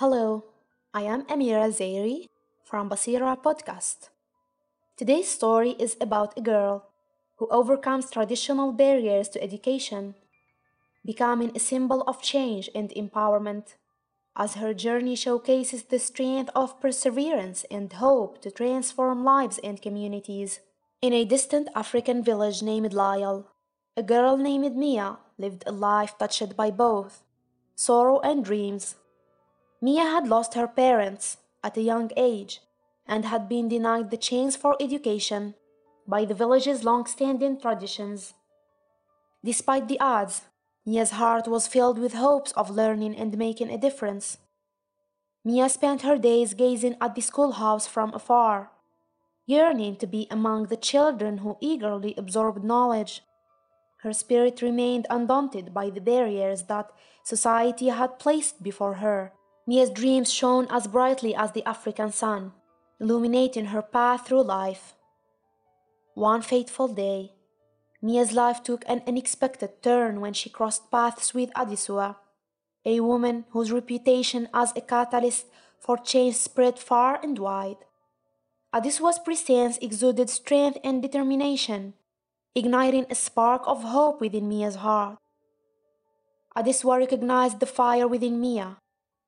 Hello, I am Amira Zairi from Basira Podcast. Today's story is about a girl who overcomes traditional barriers to education, becoming a symbol of change and empowerment, as her journey showcases the strength of perseverance and hope to transform lives and communities. In a distant African village named Lyall, a girl named Mia lived a life touched by both sorrow and dreams. Mia had lost her parents at a young age and had been denied the chance for education by the village's long-standing traditions. Despite the odds, Mia's heart was filled with hopes of learning and making a difference. Mia spent her days gazing at the schoolhouse from afar, yearning to be among the children who eagerly absorbed knowledge. Her spirit remained undaunted by the barriers that society had placed before her. Mia's dreams shone as brightly as the African sun, illuminating her path through life. One fateful day, Mia's life took an unexpected turn when she crossed paths with Adisua, a woman whose reputation as a catalyst for change spread far and wide. Adisua's presence exuded strength and determination, igniting a spark of hope within Mia's heart. Adisua recognized the fire within Mia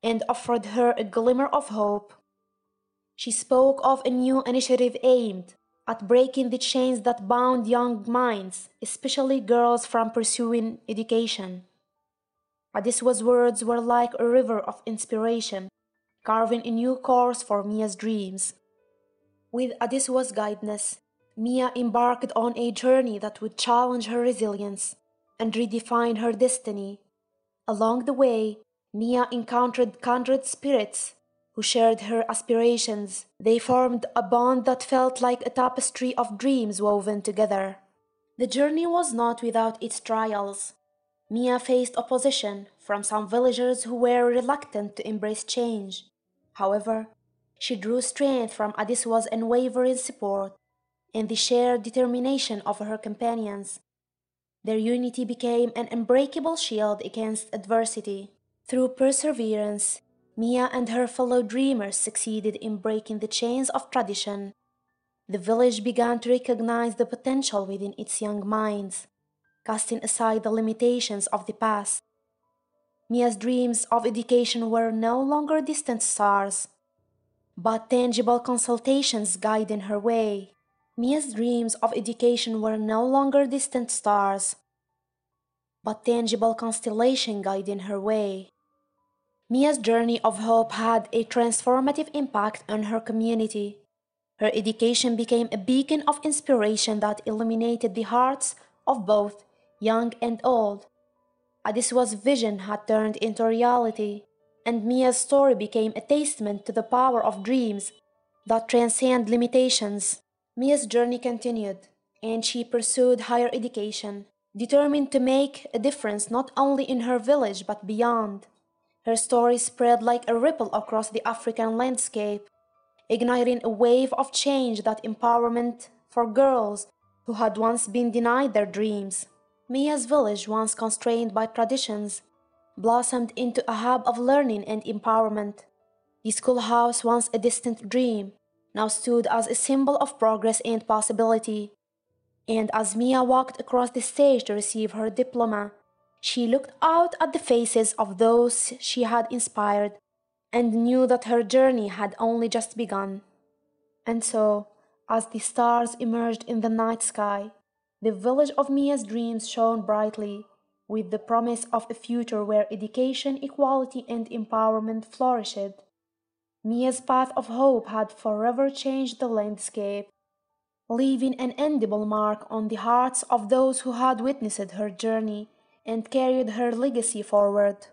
and offered her a glimmer of hope. She spoke of a new initiative aimed at breaking the chains that bound young minds, especially girls, from pursuing education. Adisua's words were like a river of inspiration, carving a new course for Mia's dreams. With Adisua's guidance, Mia embarked on a journey that would challenge her resilience and redefine her destiny. Along the way, Mia encountered kindred spirits who shared her aspirations. They formed a bond that felt like a tapestry of dreams woven together. The journey was not without its trials. Mia faced opposition from some villagers who were reluctant to embrace change. However, she drew strength from Adisua's unwavering support and the shared determination of her companions. Their unity became an unbreakable shield against adversity. Through perseverance, Mia and her fellow dreamers succeeded in breaking the chains of tradition. The village began to recognize the potential within its young minds, casting aside the limitations of the past. Mia's dreams of education were no longer distant stars, but tangible consultations guiding her way. Mia's dreams of education were no longer distant stars, but tangible constellation guiding her way. Mia's journey of hope had a transformative impact on her community. Her education became a beacon of inspiration that illuminated the hearts of both young and old. Adisua's vision had turned into reality, and Mia's story became a testament to the power of dreams that transcend limitations. Mia's journey continued, and she pursued higher education, determined to make a difference not only in her village but beyond. Her story spread like a ripple across the African landscape, igniting a wave of change that empowerment for girls who had once been denied their dreams. Mia's village, once constrained by traditions, blossomed into a hub of learning and empowerment. The schoolhouse, once a distant dream, now stood as a symbol of progress and possibility. And as Mia walked across the stage to receive her diploma, she looked out at the faces of those she had inspired and knew that her journey had only just begun. And so, as the stars emerged in the night sky, the village of Mia's dreams shone brightly, with the promise of a future where education, equality, and empowerment flourished. Mia's path of hope had forever changed the landscape, leaving an indelible mark on the hearts of those who had witnessed her journey and carried her legacy forward.